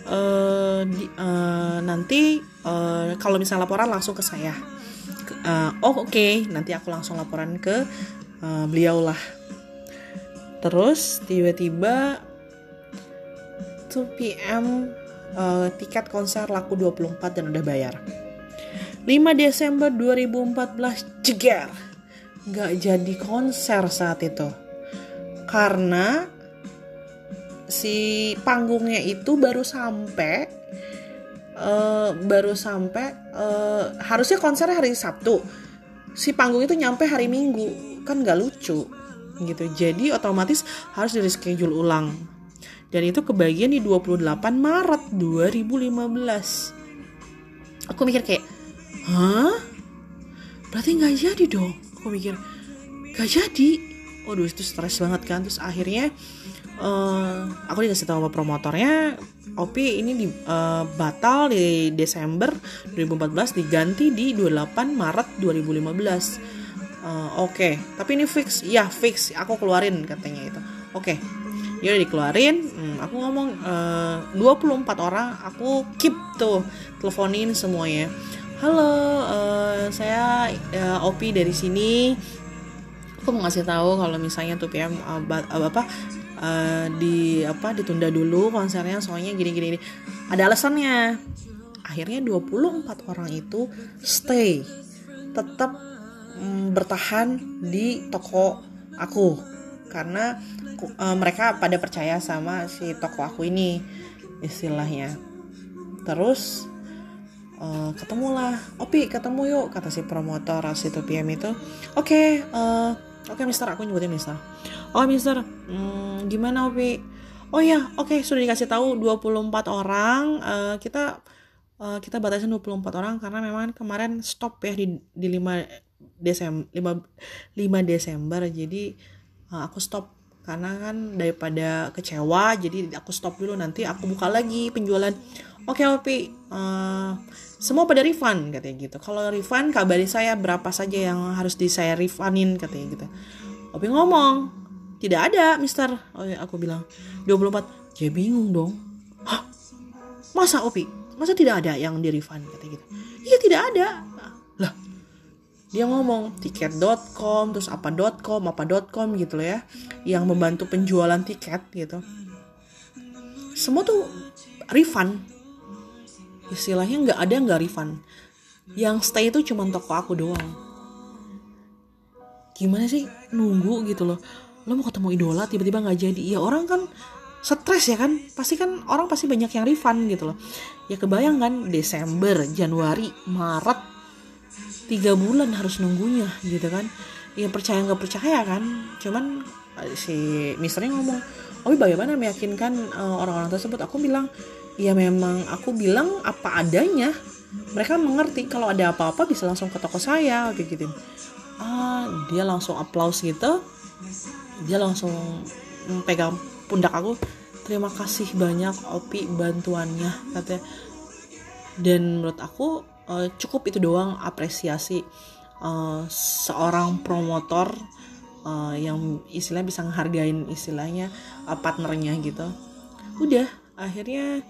uh, di, uh, nanti uh, kalau misalnya laporan langsung ke saya. Uh, oh oke okay. nanti aku langsung laporan ke uh, beliau lah. Terus tiba-tiba 2 PM uh, tiket konser laku 24 dan udah bayar. 5 Desember 2014 jeger. Nggak jadi konser saat itu. Karena si panggungnya itu baru sampai uh, baru sampai uh, harusnya konser hari Sabtu. Si panggung itu nyampe hari Minggu. Kan nggak lucu gitu. Jadi otomatis harus di reschedule ulang. Dan itu kebagian di 28 Maret 2015 aku mikir kayak hah? Berarti nggak jadi dong? Aku mikir nggak jadi. Waduh itu stres banget kan. Terus akhirnya uh, aku dikasih tahu sama promotornya Opi ini di, uh, batal di Desember 2014 diganti di 28 Maret 2015 uh, oke okay. tapi ini fix ya fix aku keluarin katanya itu oke okay. ya udah dikeluarin hmm, aku ngomong uh, 24 orang aku keep tuh teleponin semuanya halo uh, saya uh, Opi dari sini aku mau ngasih tahu kalau misalnya tuh PM uh, uh, apa uh, di apa ditunda dulu konsernya soalnya gini-gini. Ada alasannya. Akhirnya 24 orang itu stay. Tetap um, bertahan di toko aku. Karena uh, mereka pada percaya sama si toko aku ini istilahnya. Terus uh, ketemulah. Opi ketemu yuk kata si promotor si 2 PM itu. Oke okay, oke okay, mister aku nyebutin mister. Oh mister hmm, gimana opi? Oh ya oke okay, sudah dikasih tahu 24 orang uh, kita uh, kita batasin 24 orang karena memang kemarin stop ya di di 5 Desember 5 5 Desember. Jadi uh, aku stop karena kan daripada kecewa jadi aku stop dulu nanti aku buka lagi penjualan oke okay, Opi. Uh, semua pada refund katanya gitu. Kalau refund kabari saya berapa saja yang harus di saya refundin katanya gitu. Opi ngomong tidak ada mister. Oh ya aku bilang 24 ya bingung dong. Hah? masa Opi? Masa tidak ada yang di refund? katanya gitu. Iya tidak ada. Lah dia ngomong tiket.com terus apa.com apa.com gitu loh ya yang membantu penjualan tiket gitu. Semua tuh refund istilahnya nggak ada nggak refund. Yang stay itu cuma toko aku doang. Gimana sih nunggu gitu loh. Lo mau ketemu idola tiba-tiba nggak jadi. Ya orang kan stres ya kan? Pasti kan orang pasti banyak yang refund gitu loh. Ya kebayang kan Desember Januari Maret tiga bulan harus nunggunya gitu kan. Ya percaya nggak percaya kan? Cuman eh, si misternya ngomong oh bagaimana meyakinkan uh, orang-orang tersebut? Aku bilang ya memang. Aku bilang apa adanya. Mereka mengerti kalau ada apa-apa bisa langsung ke toko saya kayak gitu. Ah dia langsung applause gitu. Dia langsung pegang pundak aku. Terima kasih banyak opi bantuannya katanya. Dan menurut aku uh, cukup itu doang apresiasi uh, seorang promotor uh, yang istilahnya bisa ngehargain istilahnya uh, partnernya gitu. Udah akhirnya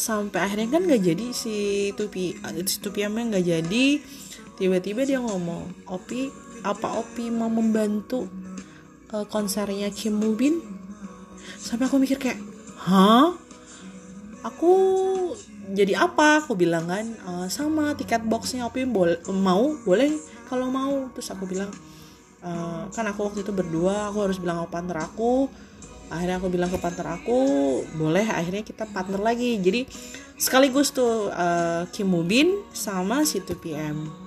sampai akhirnya kan nggak jadi si tupi si tupi emang nggak jadi. Tiba-tiba dia ngomong opi apa opi mau membantu uh, konsernya Kim Mubin? Sampai aku mikir kayak hah? Aku jadi apa? Aku bilang kan e, sama tiket boxnya Opi boleh mau boleh kalau mau. Terus aku bilang e, kan aku waktu itu berdua aku harus bilang ke partner aku akhirnya aku bilang ke partner aku boleh akhirnya kita partner lagi. Jadi sekaligus tuh uh, Kim Mubin sama si 2PM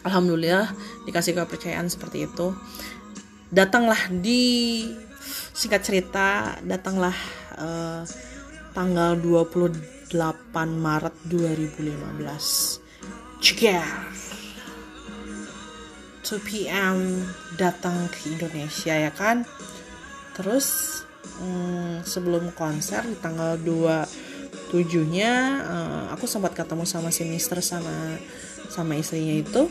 Alhamdulillah dikasih kepercayaan seperti itu. Datanglah di singkat cerita datanglah uh, tanggal 28 Maret 2015 Cegar 2 PM datang ke Indonesia ya kan terus hmm, sebelum konser di tanggal 27 nya uh, aku sempat ketemu sama si Mister sama sama istrinya itu.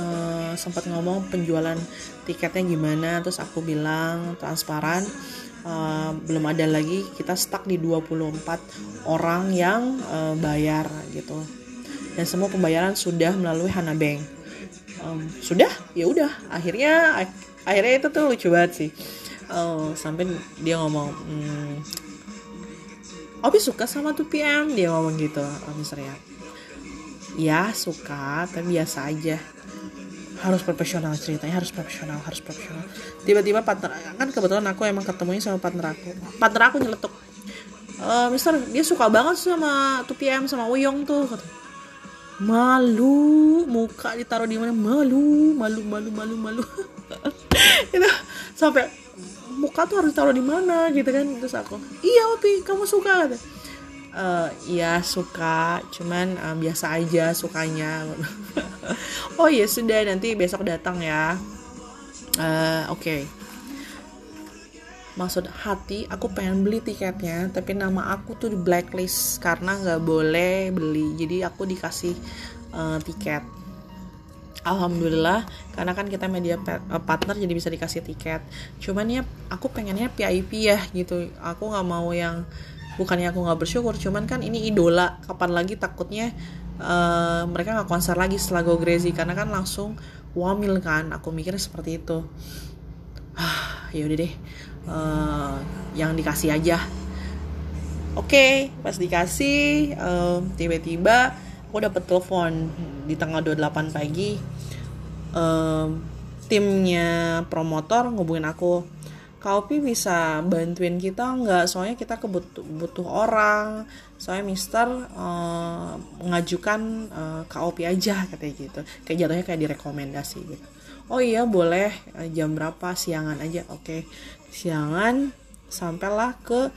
Uh, sempat ngomong penjualan tiketnya gimana terus aku bilang transparan. Uh, belum ada lagi kita stuck di 24 orang yang uh, bayar gitu. Dan semua pembayaran sudah melalui Hana Bank. Um, sudah? Ya udah akhirnya ak akhirnya itu tuh lucu banget sih uh, sampai dia ngomong hmm, Obi suka sama tuh PM dia ngomong gitu misalnya ya suka tapi biasa aja. Harus profesional ceritanya harus profesional harus profesional. Tiba-tiba partner kan kebetulan aku emang ketemunya sama partner aku. Partner aku nyeletuk. E, Mister dia suka banget sama 2PM sama Uyong tuh malu muka ditaruh di mana? Malu malu malu malu malu. (laughs) Itu sampai muka tuh harus taruh di mana gitu kan? Terus aku iya Opi kamu suka kata. Uh, ya suka. Cuman uh, biasa aja sukanya. (laughs) Oh ya sudah nanti besok datang ya. Uh, oke. Okay. maksud hati aku pengen beli tiketnya tapi nama aku tuh di blacklist karena nggak boleh beli. Jadi aku dikasih uh, tiket Alhamdulillah karena kan kita media partner jadi bisa dikasih tiket. Cuman ya aku pengennya PIP ya gitu. Aku nggak mau yang bukannya aku nggak bersyukur cuman kan ini idola. Kapan lagi takutnya uh, mereka nggak konser lagi setelah Go Crazy. Karena kan langsung wamil kan aku mikirnya seperti itu. Ah ya udah deh. Uh, yang dikasih aja. Oke okay, pas dikasih uh, tiba-tiba aku dapat telepon di tanggal 28 pagi. Uh, timnya promotor ngubungin aku. Kak Opi bisa bantuin kita nggak? Soalnya kita kebutuh butuh orang. Soalnya Mister uh, mengajukan uh, Kak Opi aja katanya gitu. Kayak jatuhnya kayak direkomendasi gitu. Oh iya boleh. Jam berapa? Siangan aja. Oke. Siangan sampailah ke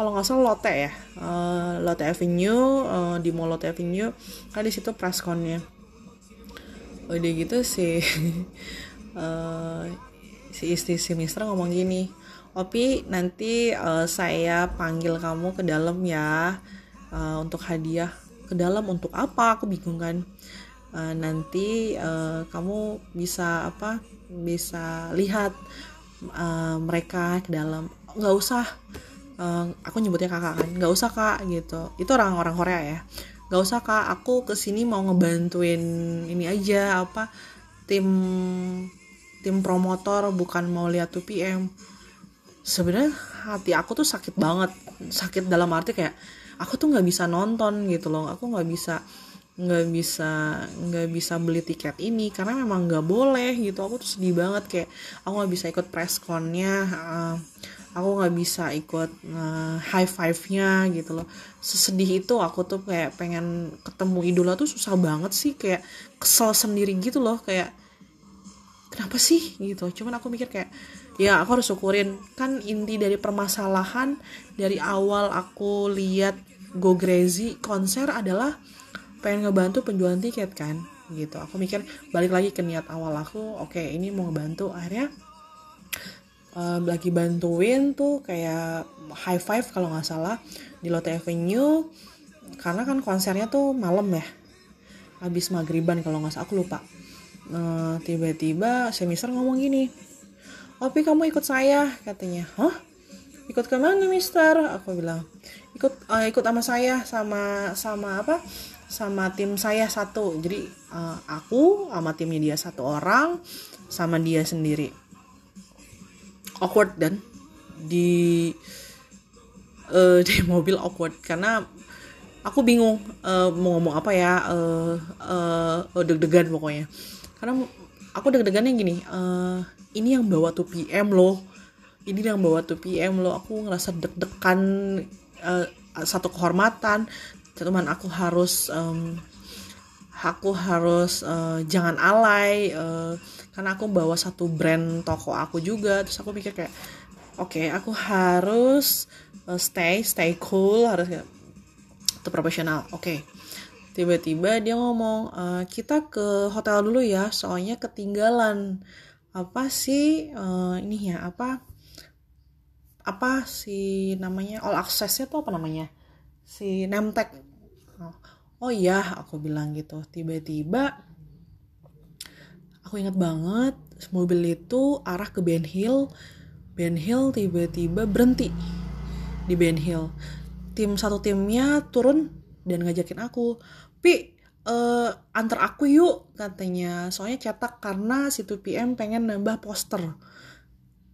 kalau nggak salah Lotte ya. Uh, Lotte Avenue uh, di Mall Lotte Avenue. Kan di situ pressconnya udah gitu sih (laughs) uh, si istri si Mister ngomong gini Opi nanti uh, saya panggil kamu ke dalam ya uh, untuk hadiah. Ke dalam untuk apa? Aku bingung kan. Uh, nanti uh, kamu bisa apa bisa lihat uh, mereka ke dalam. Nggak usah aku nyebutnya kakak kan? Nggak usah kak gitu. Itu orang-orang Korea ya. Nggak usah kak aku ke sini mau ngebantuin ini aja apa tim tim promotor bukan mau lihat 2PM sebenarnya hati aku tuh sakit banget. Sakit dalam arti kayak aku tuh nggak bisa nonton gitu loh. Aku nggak bisa nggak bisa nggak bisa beli tiket ini karena memang nggak boleh gitu. Aku tuh sedih banget kayak aku nggak bisa ikut press connya uh, aku nggak bisa ikut uh, high five nya gitu loh. Sesedih itu aku tuh kayak pengen ketemu idola tuh susah banget sih kayak kesel sendiri gitu loh kayak kenapa sih? gitu. Cuman aku mikir kayak ya aku harus syukurin. Kan inti dari permasalahan dari awal aku lihat Go Crazy konser adalah pengen ngebantu penjualan tiket kan gitu aku mikir balik lagi ke niat awal aku oke okay, ini mau ngebantu akhirnya uh, lagi bantuin tuh kayak high five kalau nggak salah di Lotte Avenue karena kan konsernya tuh malam ya habis maghriban kalau nggak salah aku lupa Nah, tiba-tiba semester ngomong gini, Opi kamu ikut saya katanya. Hah? Ikut ke mana, Mister? Aku bilang, ikut uh, ikut sama saya sama sama apa? Sama tim saya satu. Jadi uh, aku sama timnya dia satu orang sama dia sendiri. Awkward dan di uh, (laughs) di mobil awkward. Karena aku bingung uh, mau ngomong apa ya uh, uh, deg-degan pokoknya. Karena aku deg-degannya gini uh, ini yang bawa tuh PM loh. Ini yang bawa tuh PM loh. Aku ngerasa deg-degan uh, satu kehormatan teman aku harus um, aku harus uh, jangan alay uh, karena aku bawa satu brand toko aku juga. Terus aku mikir kayak oke okay, aku harus uh, stay stay cool harus itu profesional. Oke okay tiba-tiba dia ngomong e, kita ke hotel dulu ya soalnya ketinggalan. Apa sih uh, ini ya apa apa si namanya all accessnya tuh apa namanya? Si nemtek oh, oh iya aku bilang gitu. Tiba-tiba aku ingat banget mobil itu arah ke Ben Hill. Ben Hill tiba-tiba berhenti di Ben Hill. Tim satu timnya turun dan ngajakin aku pi uh, antar aku yuk katanya. Soalnya cetak karena si 2PM pengen nambah poster.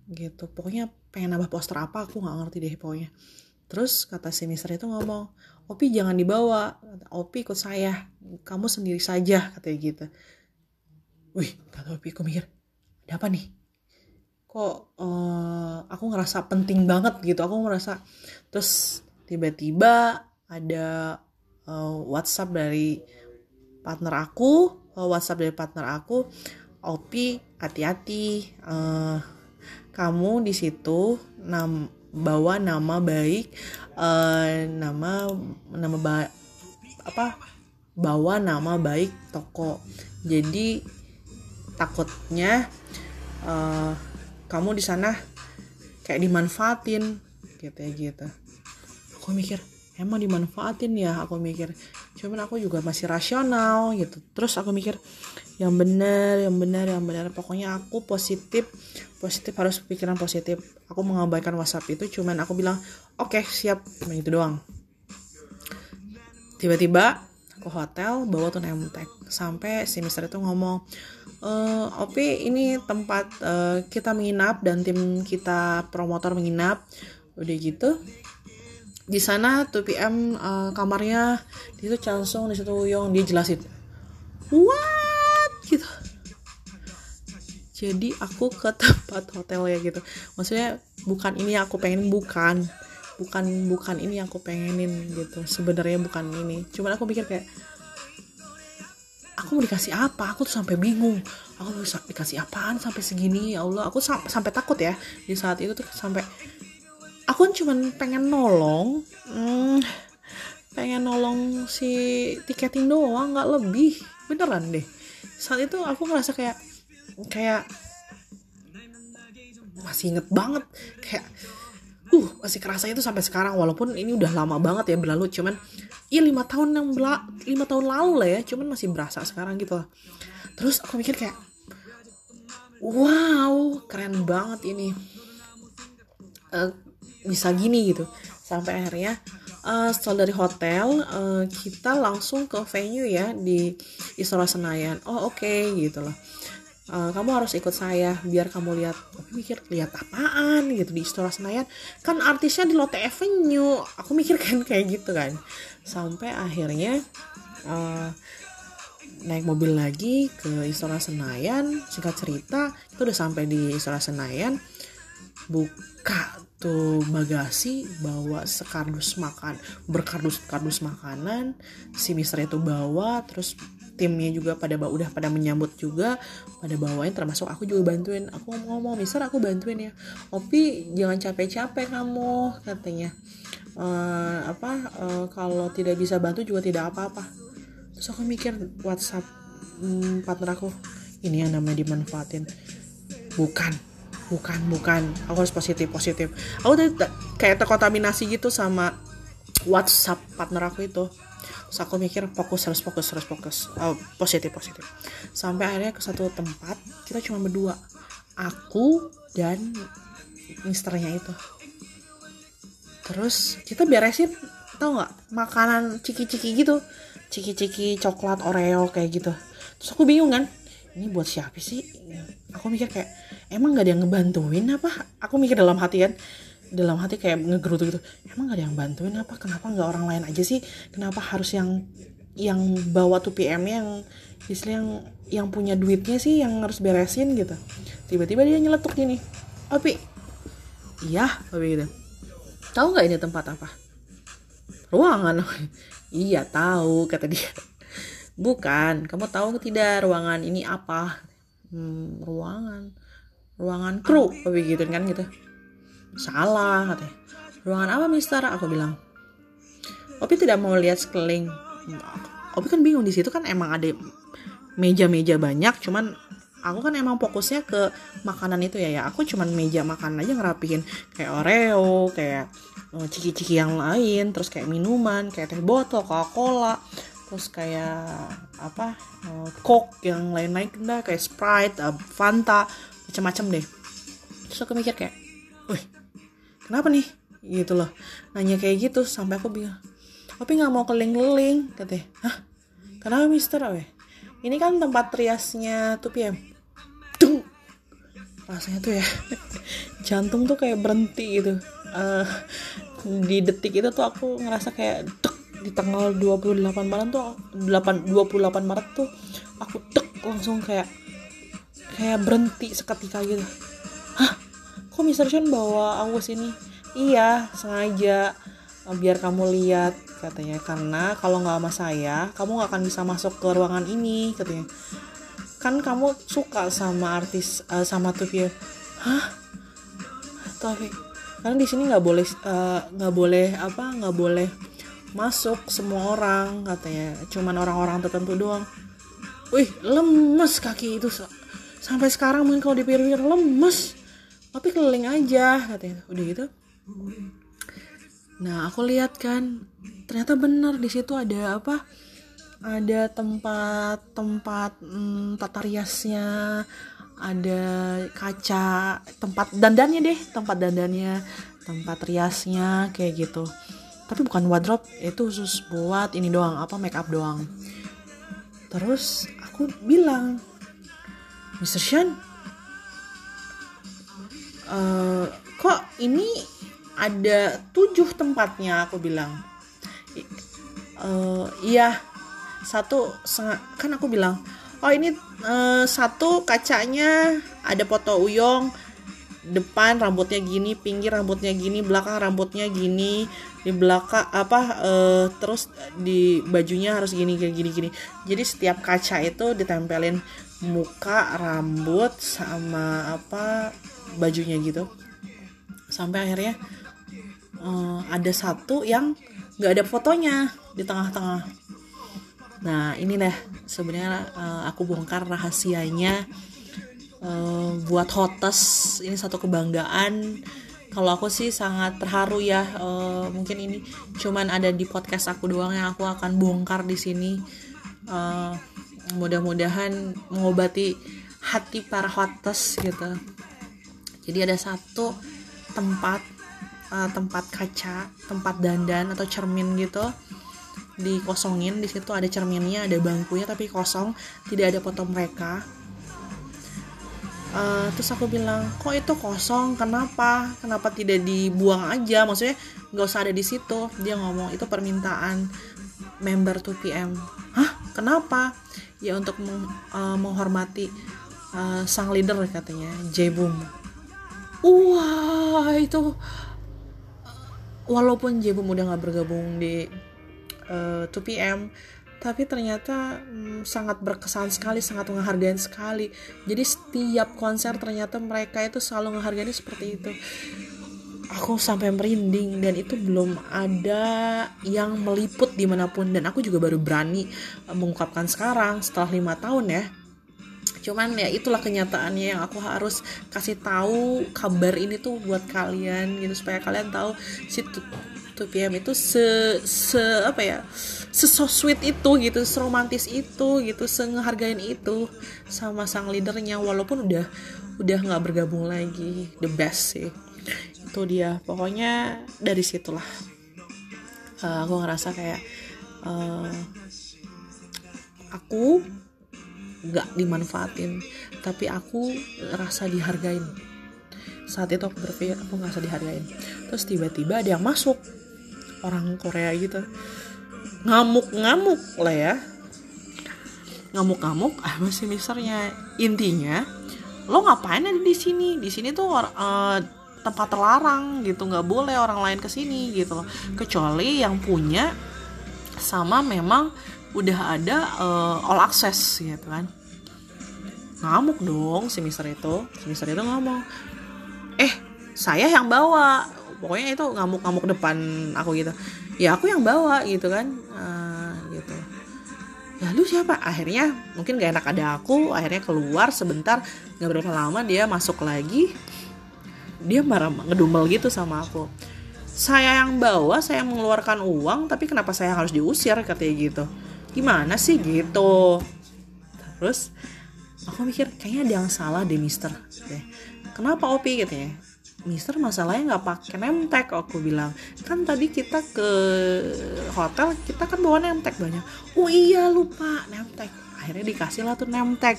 Gitu. Pokoknya pengen nambah poster apa aku nggak ngerti deh pokoknya. Terus kata si mister itu ngomong Opi jangan dibawa. Opi ikut saya. Kamu sendiri saja katanya gitu. Wih kata Opi aku mikir ada apa nih? Kok uh, aku ngerasa penting banget gitu. Aku ngerasa terus tiba-tiba ada uh, WhatsApp dari partner aku, uh, WhatsApp dari partner aku, Opi hati-hati, uh, kamu di situ nam bawa nama baik, uh, nama nama ba apa bawa nama baik toko. Jadi takutnya uh, kamu di sana kayak dimanfaatin gitu ya gitu. Aku mikir emang dimanfaatin ya aku mikir cuman aku juga masih rasional gitu terus aku mikir yang benar yang benar yang benar pokoknya aku positif positif harus pikiran positif. Aku mengabaikan WhatsApp itu cuman aku bilang oke okay, siap. Cuma itu doang. Tiba-tiba ke hotel bawa tuh nemtek sampai si mister itu ngomong e, Opi ini tempat uh, kita menginap dan tim kita promotor menginap. Udah gitu di sana 2PM uh, eh, kamarnya di situ Chansung di situ Yong dia jelasin what? Gitu jadi aku ke tempat hotel ya gitu. Maksudnya bukan ini yang aku pengen bukan. Bukan bukan ini yang aku pengenin gitu. Sebenarnya bukan ini. Cuman aku pikir kayak aku mau dikasih apa? Aku tuh sampai bingung. Aku bisa dikasih apaan sampai segini? Ya Allah. Aku sam sampai takut ya di saat itu tuh sampai aku kan cuman pengen nolong hmm, pengen nolong si tiketing doang nggak lebih. Beneran deh. Saat itu aku ngerasa kayak kayak masih inget banget. Kayak uh masih kerasa itu sampai sekarang. Walaupun ini udah lama banget ya berlalu cuman iya lima tahun yang lima tahun lalu lah ya cuman masih berasa sekarang gitu lah. Terus aku mikir kayak wow keren banget ini. Uh, bisa gini gitu. Sampai akhirnya uh, setelah dari hotel uh, kita langsung ke venue ya di Istora Senayan. Oh oke okay, gitu loh uh, kamu harus ikut saya biar kamu lihat aku mikir lihat apaan? gitu di Istora Senayan. Kan artisnya di Lotte Avenue. Aku mikir kan kayak gitu kan. Sampai akhirnya uh, naik mobil lagi ke Istora Senayan. Singkat cerita itu udah sampai di Istora Senayan. Buka tuh bagasi bawa sekardus makan berkardus kardus makanan. Si mister itu bawa terus timnya juga pada udah pada menyambut juga pada bawain termasuk aku juga bantuin. Aku ngomong mister aku bantuin ya. Opi jangan capek-capek kamu katanya. E, apa e, kalau tidak bisa bantu juga tidak apa-apa. Terus aku mikir WhatsApp hmm, partner aku ini yang namanya dimanfaatin. Bukan bukan bukan. Aku harus positif positif. Aku tuh kayak terkontaminasi gitu sama WhatsApp partner aku itu terus aku mikir fokus harus fokus harus fokus. Oh, positif positif. Sampai akhirnya ke satu tempat kita cuma berdua. Aku dan misternya itu. Terus kita beresin tau nggak? Makanan ciki-ciki gitu. Ciki-ciki coklat oreo kayak gitu. Terus aku bingung kan ini buat siapa sih? Aku mikir kayak emang gak ada yang ngebantuin apa? Aku mikir dalam hati kan dalam hati kayak ngegerutu gitu. Emang gak ada yang bantuin apa? Kenapa nggak orang lain aja sih? Kenapa harus yang yang bawa tuh PM yang istilah yang yang punya duitnya sih yang harus beresin gitu. Tiba-tiba dia nyeletuk gini Opi. Iya Opi gitu. Tahu nggak ini tempat apa? Ruangan. (laughs) Iya tahu kata dia. Bukan, kamu tahu tidak ruangan ini apa? Hmm, ruangan, ruangan kru, begitu kan gitu. Salah katanya. Ruangan apa mister? Aku bilang. Opi tidak mau lihat sekeliling. Opi kan bingung di situ kan emang ada meja-meja banyak, cuman aku kan emang fokusnya ke makanan itu ya ya aku cuman meja makan aja ngerapihin kayak oreo kayak eh, ciki-ciki yang lain terus kayak minuman kayak teh botol coca cola terus kayak apa uh, coke yang lain-lain dah kayak sprite uh, fanta macam-macam deh terus aku mikir kayak wih kenapa nih? Gitu loh. Nanya kayak gitu sampai aku bilang tapi nggak mau keliling-keliling katanya hah? Kenapa mister? Awe ini kan tempat riasnya tuh PM Dung! rasanya tuh ya (laughs) jantung tuh kayak berhenti gitu. Uh, di detik itu tuh aku ngerasa kayak duk di tanggal 28 Maret tuh 8 28 Maret tuh aku tek langsung kayak kayak berhenti seketika gitu kok Mr. Sean bawa aku sini iya sengaja. Biar kamu lihat katanya. Karena kalau nggak sama saya kamu nggak akan bisa masuk ke ruangan ini katanya. Kan kamu suka sama artis uh, sama Tuvia hah? Tapi karena di sini nggak boleh eh, nggak uh, boleh apa nggak boleh masuk semua orang katanya. Cuman orang-orang tertentu doang. Wih lemes kaki itu sampai sekarang mungkin kalau dipikir-pikir lemes tapi keliling aja katanya. Udah gitu. Nah aku lihat kan ternyata benar di situ ada apa? Ada tempat tempat hmm, tata riasnya ada kaca tempat dandannya deh tempat dandannya tempat riasnya kayak gitu. Tapi bukan wardrobe itu khusus buat ini doang apa make up doang. Terus aku bilang Mr. Sean uh, kok ini ada tujuh tempatnya aku bilang. Uh, iya satu kan aku bilang oh ini uh, satu kacanya ada foto Uyong depan rambutnya gini pinggir rambutnya gini belakang rambutnya gini di belakang apa uh, terus di bajunya harus gini gini gini gini. Jadi setiap kaca itu ditempelin muka rambut sama apa bajunya gitu. Sampai akhirnya uh, ada satu yang nggak ada fotonya di tengah-tengah. Nah ini deh sebenarnya uh, aku bongkar rahasianya uh, buat hotes. Ini satu kebanggaan. Kalau aku sih sangat terharu ya uh, mungkin ini cuman ada di podcast aku doang yang aku akan bongkar di sini. Uh, mudah-mudahan mengobati hati para hotes gitu jadi ada satu tempat uh, tempat kaca tempat dandan atau cermin gitu dikosongin. Di situ ada cerminnya ada bangkunya tapi kosong. Tidak ada foto mereka uh, terus aku bilang kok itu kosong? Kenapa? Kenapa tidak dibuang aja? Maksudnya nggak usah ada di situ. Dia ngomong itu permintaan member 2PM hah? Kenapa? Ya untuk meng, uh, menghormati uh, sang leader katanya Jebum wah itu walaupun Jebum udah nggak bergabung di uh, 2PM tapi ternyata hmm, sangat berkesan sekali, sangat menghargai sekali. Jadi setiap konser ternyata mereka itu selalu menghargai seperti itu. Aku sampai merinding dan itu belum ada yang meliput di mana pun dan aku juga baru berani eh, mengungkapkan sekarang setelah lima tahun ya cuman ya itulah kenyataannya yang aku harus kasih tahu kabar ini tuh buat kalian gitu supaya kalian tahu si 2 PM itu se se apa ya se so sweet itu gitu seromantis itu gitu sengehargain itu sama sang leadernya walaupun udah udah nggak bergabung lagi. The best sih. Itu dia. Pokoknya dari situlah. Uh, aku ngerasa kayak uh, aku nggak dimanfaatin. Tapi aku rasa dihargain. Saat itu aku berpikir aku nggak dihargain. Terus tiba-tiba ada yang masuk. Orang Korea gitu. Ngamuk-ngamuk lah ya. Ngamuk-ngamuk ah masih misernya intinya lo ngapain ada di sini? Di sini tuh uh, tempat terlarang gitu. Nggak boleh orang lain ke sini gitu loh. Kecuali yang punya sama memang udah ada uh, all access gitu kan. Ngamuk dong si mister itu. Si mister itu ngomong eh saya yang bawa. Pokoknya itu ngamuk-ngamuk depan aku gitu. Ya aku yang bawa gitu kan. Uh, gitu. Ya lu siapa? Akhirnya mungkin gak enak ada aku akhirnya keluar sebentar nggak berapa lama dia masuk lagi. Dia marah ngedumel gitu sama aku. Saya yang bawa saya yang mengeluarkan uang tapi kenapa saya harus diusir? katanya gitu gimana sih? Gitu. Terus aku mikir kayaknya ada yang salah deh mister. Kenapa opi? Gitu ya. Mister masalahnya nggak pakai nemtek aku bilang. Kan tadi kita ke hotel kita kan bawa nemtek banyak. Oh iya lupa nemtek. Akhirnya dikasih lah tuh nemtek.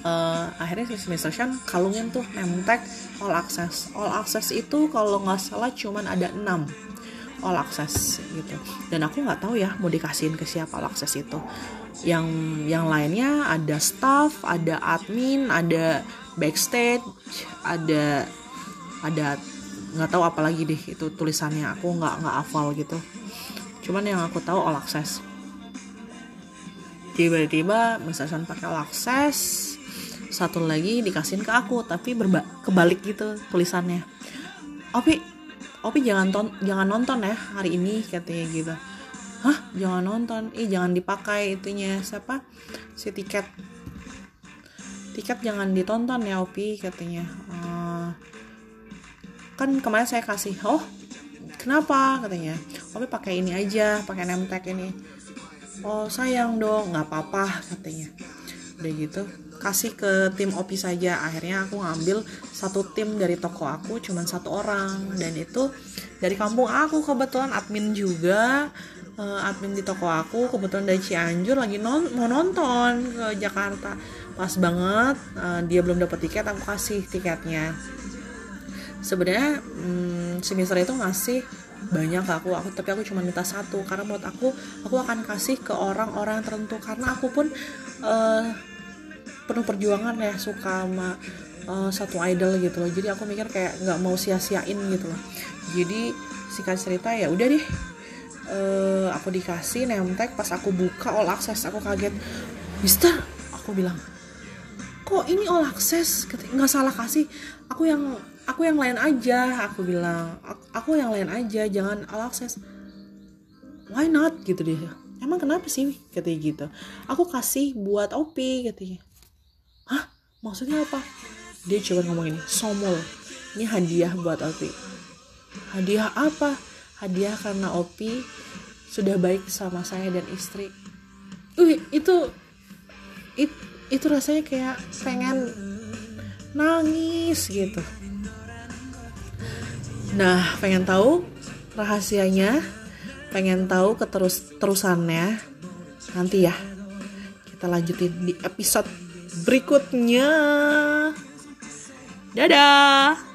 Uh, akhirnya si Mr. Shan kalungin tuh nemtek. All access all access itu kalau nggak salah cuman ada 6 all access gitu. Dan aku nggak tahu ya mau dikasihin ke siapa all access itu. Yang yang lainnya ada staff ada admin ada backstage ada ada nggak tahu apa lagi deh itu tulisannya. Aku nggak nggak hafal gitu. Cuman yang aku tahu all access tiba-tiba misalkan pakai all access satu lagi dikasihin ke aku tapi berba kebalik gitu tulisannya. Opi Opi jangan ton jangan nonton ya hari ini katanya gitu. Hah? Jangan nonton. Ih jangan dipakai itunya. Siapa? Si tiket. Tiket jangan ditonton ya Opi katanya. Uh, kan kemarin saya kasih. Oh kenapa? Katanya. Opi pakai ini aja pakai nemtek ini. Oh sayang dong. Nggak apa-apa katanya. Udah gitu kasih ke tim Opi saja. Akhirnya aku ngambil satu tim dari toko aku cuman satu orang. Dan itu dari kampung aku kebetulan admin juga. Uh, admin di toko aku kebetulan dari Cianjur lagi non mau nonton ke Jakarta. Pas banget uh, dia belum dapat tiket aku kasih tiketnya. Sebenarnya hmm, si Mister itu ngasih banyak aku. Aku tapi aku cuma minta satu. Karena menurut aku aku akan kasih ke orang-orang tertentu. Karena aku pun uh, penuh perjuangan ya suka sama uh, satu idol gitu loh. Jadi aku mikir kayak nggak mau sia-siain gitu loh. Jadi singkat cerita ya udah deh. Uh, aku dikasih nemtek pas aku buka all access aku kaget. Mister aku bilang kok ini all access? Nggak salah kasih. Aku yang aku yang lain aja. Aku bilang aku yang lain aja jangan all access. Why not? Gitu dia. Emang kenapa sih? Katanya gitu. Aku kasih buat Opi katanya hah? Maksudnya apa? Dia coba ngomong ini somol ini hadiah buat Opi. Hadiah apa? Hadiah karena Opi sudah baik sama saya dan istri. Wih, itu it, itu rasanya kayak pengen nangis gitu. Nah pengen tahu rahasianya pengen tahu keterus terusannya nanti ya kita lanjutin di episode berikutnya. Dadah